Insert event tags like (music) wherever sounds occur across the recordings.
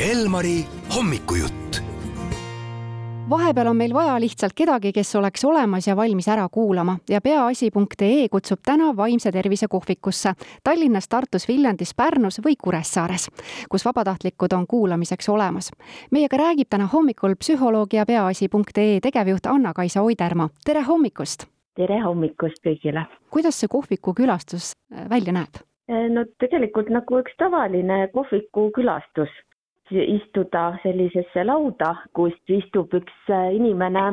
Elmari hommikujutt. vahepeal on meil vaja lihtsalt kedagi, kes oleks olemas ja valmis ära kuulama ja peaasi.ee kutsub täna vaimse tervise kohvikusse Tallinnas, Tartus, Viljandis, Pärnus või Kuressaares, kus vabatahtlikud on kuulamiseks olemas. meiega räägib täna hommikul psühholoog ja peaasi.ee tegevjuht Anna-Kaisa Oidermaa. tere hommikust! tere hommikust kõigile! kuidas see kohviku külastus äh, välja näeb? no tegelikult nagu üks tavaline kohviku külastus istuda sellisesse lauda, kus istub üks äh, inimene,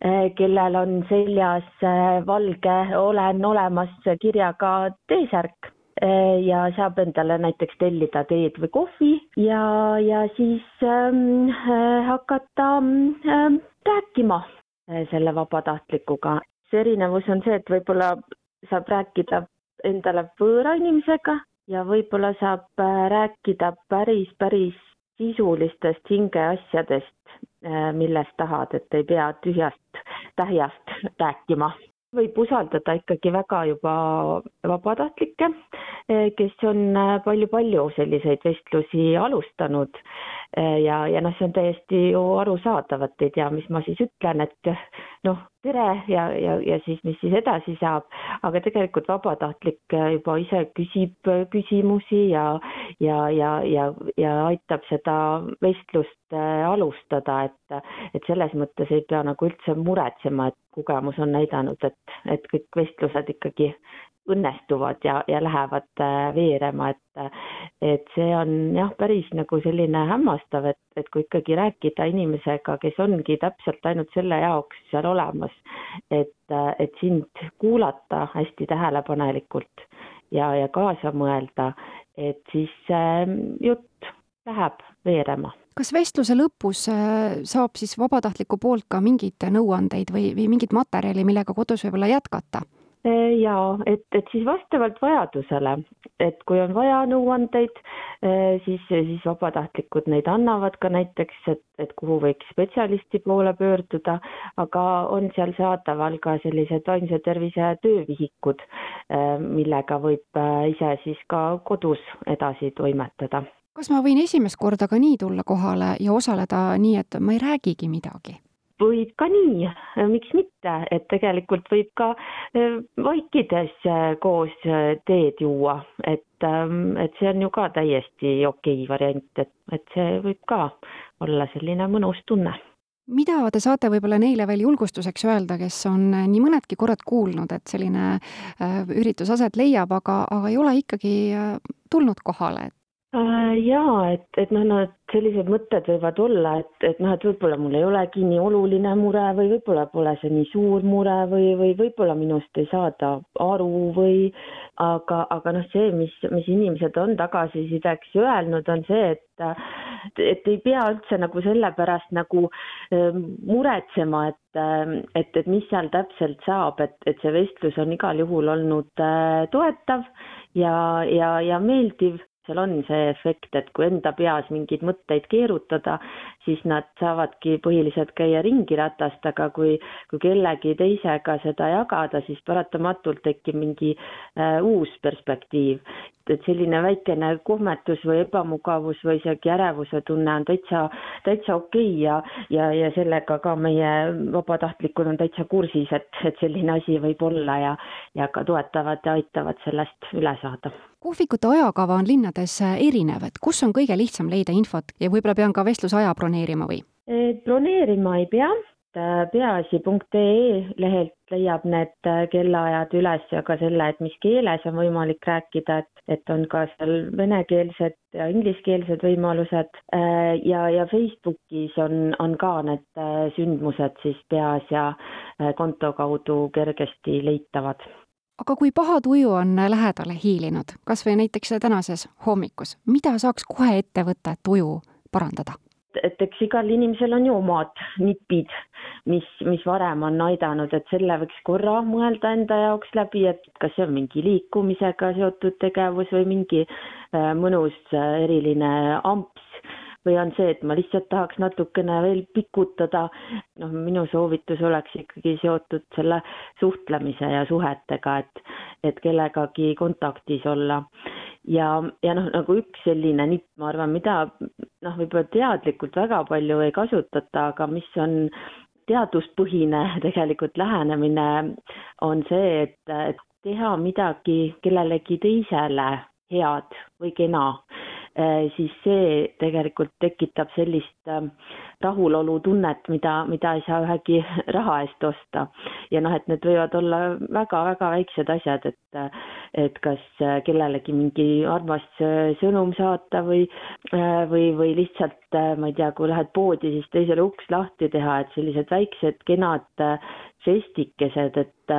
äh, kellel on seljas äh, valge olen olemas kirjaga T-särk ja saab endale näiteks tellida teed või kohvi ja, ja siis ähm, hakata ähm, rääkima selle vabatahtlikuga. see erinevus on see, et võib-olla saab rääkida endale võõra inimesega ja võib-olla saab rääkida päris, päris sisulistest hingeasjadest, äh, millest tahad, et ei pea tühjast tähjast rääkima. võib usaldada ikkagi väga juba vabatahtlikke, äh, kes on palju-palju äh, selliseid vestlusi alustanud ja, ja noh, see on täiesti ju arusaadav, et ei tea, mis ma siis ütlen, et noh, tere ja, ja, ja siis, mis siis edasi saab, aga tegelikult vabatahtlik juba ise küsib küsimusi ja, ja, ja, ja, ja aitab seda vestlust äh, alustada, et, et selles mõttes ei pea nagu üldse muretsema, et kogemus on näidanud, et, et kõik vestlused ikkagi õnnestuvad ja, ja lähevad äh, veerema, et, et see on jah, päris nagu selline hämmastav, et, et kui ikkagi rääkida inimesega, kes ongi täpselt ainult selle jaoks seal olemas, et, et sind kuulata hästi tähelepanelikult ja, ja kaasa mõelda, et siis äh, jutt läheb veerema kas vestluse lõpus äh, saab siis vabatahtliku poolt ka mingeid nõuandeid või, või mingit materjali, millega kodus võib-olla jätkata? Äh, jaa, et, et siis vastavalt vajadusele, et kui on vaja nõuandeid, äh, siis, siis vabatahtlikud neid annavad ka näiteks, et, et kuhu võiks spetsialisti poole pöörduda, aga on seal saadaval ka sellised vaimse tervise töövihikud, äh, millega võib ise siis ka kodus edasi toimetada. kas ma võin esimest korda ka nii tulla kohale ja osaleda nii, et ma ei räägigi midagi? Võib ka nii, miks mitte, et tegelikult võib ka äh, vaikides äh, koos äh, teed juua, et, ähm, et see on ju ka täiesti okei variant, et, et see võib ka olla selline mõnus tunne. Mida te saate võib-olla neile veel julgustuseks öelda, kes on nii mõnedki korrad kuulnud, et selline üritus aset leiab, aga, aga ei ole ikkagi tulnud kohale, et jaa, et, et noh, nad sellised mõtted võivad olla, et, et noh, et võib-olla mul ei olegi nii oluline mure või võib-olla pole see nii suur mure või, või võib-olla minust ei saada aru või aga, aga noh, see, mis, mis inimesed on tagasisideks öelnud, on see, et et ei pea üldse nagu selle pärast nagu äh, muretsema, et, et, et mis seal täpselt saab, et, et see vestlus on igal juhul olnud äh, toetav ja, ja, ja meeldiv seal on see efekt, et kui enda peas mingeid mõtteid keerutada, siis nad saavadki põhiliselt käia ringi ratast, aga kui, kui kellegi teisega seda jagada, siis paratamatult tekib mingi äh, uus perspektiiv et selline väikene kohmetus või ebamugavus või isegi ärevuse tunne on täitsa, täitsa okei okay ja, ja, ja sellega ka meie vabatahtlikud on täitsa kursis, et, et selline asi võib olla ja, ja ka toetavad ja aitavad sellest üle saada. Kohvikute ajakava on linnades erinev, et kus on kõige lihtsam leida infot ja võib-olla pean ka vestlusaja broneerima või? broneerima ei pea. Äh, peaasi.ee lehelt leiab need äh, kellaajad üles ja ka selle, et mis keeles on võimalik rääkida, et, et on ka seal venekeelsed ja ingliskeelsed võimalused. Äh, ja, ja Facebookis on, on ka need sündmused siis Peaasja konto kaudu kergesti leitavad aga kui paha tuju on lähedale hiilinud, kas või näiteks tänases hommikus, mida saaks kohe ette võtta, et tuju parandada? et eks igal inimesel on ju omad nipid, mis, mis varem on aidanud, et selle võiks korra mõelda enda jaoks läbi, et kas see on mingi liikumisega seotud tegevus või mingi äh, mõnus äh, eriline amps või on see, et ma lihtsalt tahaks natukene veel pikutada. noh, minu soovitus oleks ikkagi seotud selle suhtlemise ja suhetega, et, et kellegagi kontaktis olla ja, ja noh, nagu üks selline nipp, ma arvan, mida noh, võib-olla teadlikult väga palju ei kasutata, aga mis on teaduspõhine (laughs) tegelikult lähenemine, on see, et, teha midagi kellelegi teisele head või kena siis see tegelikult tekitab sellist ähm, rahulolutunnet, mida, mida ei saa ühegi (laughs) raha eest osta. ja noh, et need võivad olla väga-väga väiksed asjad, et, et kas äh, kellelegi mingi armas äh, sõnum saata või, või, või lihtsalt, ma ei tea, kui lähed poodi, siis teisele uks lahti teha, et sellised väiksed kenad žestikesed, et,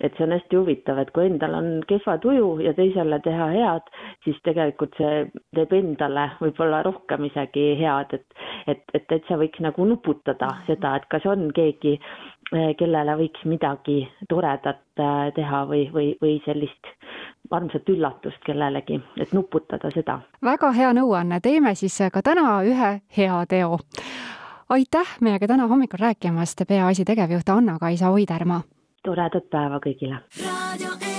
et see on hästi huvitav, et kui endal on kehva tuju ja teisele teha head, siis tegelikult see teeb endale võib-olla rohkem isegi head, et, et, et täitsa võiks nagu nuputada seda, et kas on keegi, kellele võiks midagi toredat äh, teha või, või, või sellist armsat üllatust kellelegi, et nuputada seda. väga hea nõuanne, teeme siis ka täna ühe hea teo aitäh meiega täna hommikul rääkimast, Peaasi tegevjuht Anna-Kaisa Oidermaa. toredat päeva kõigile.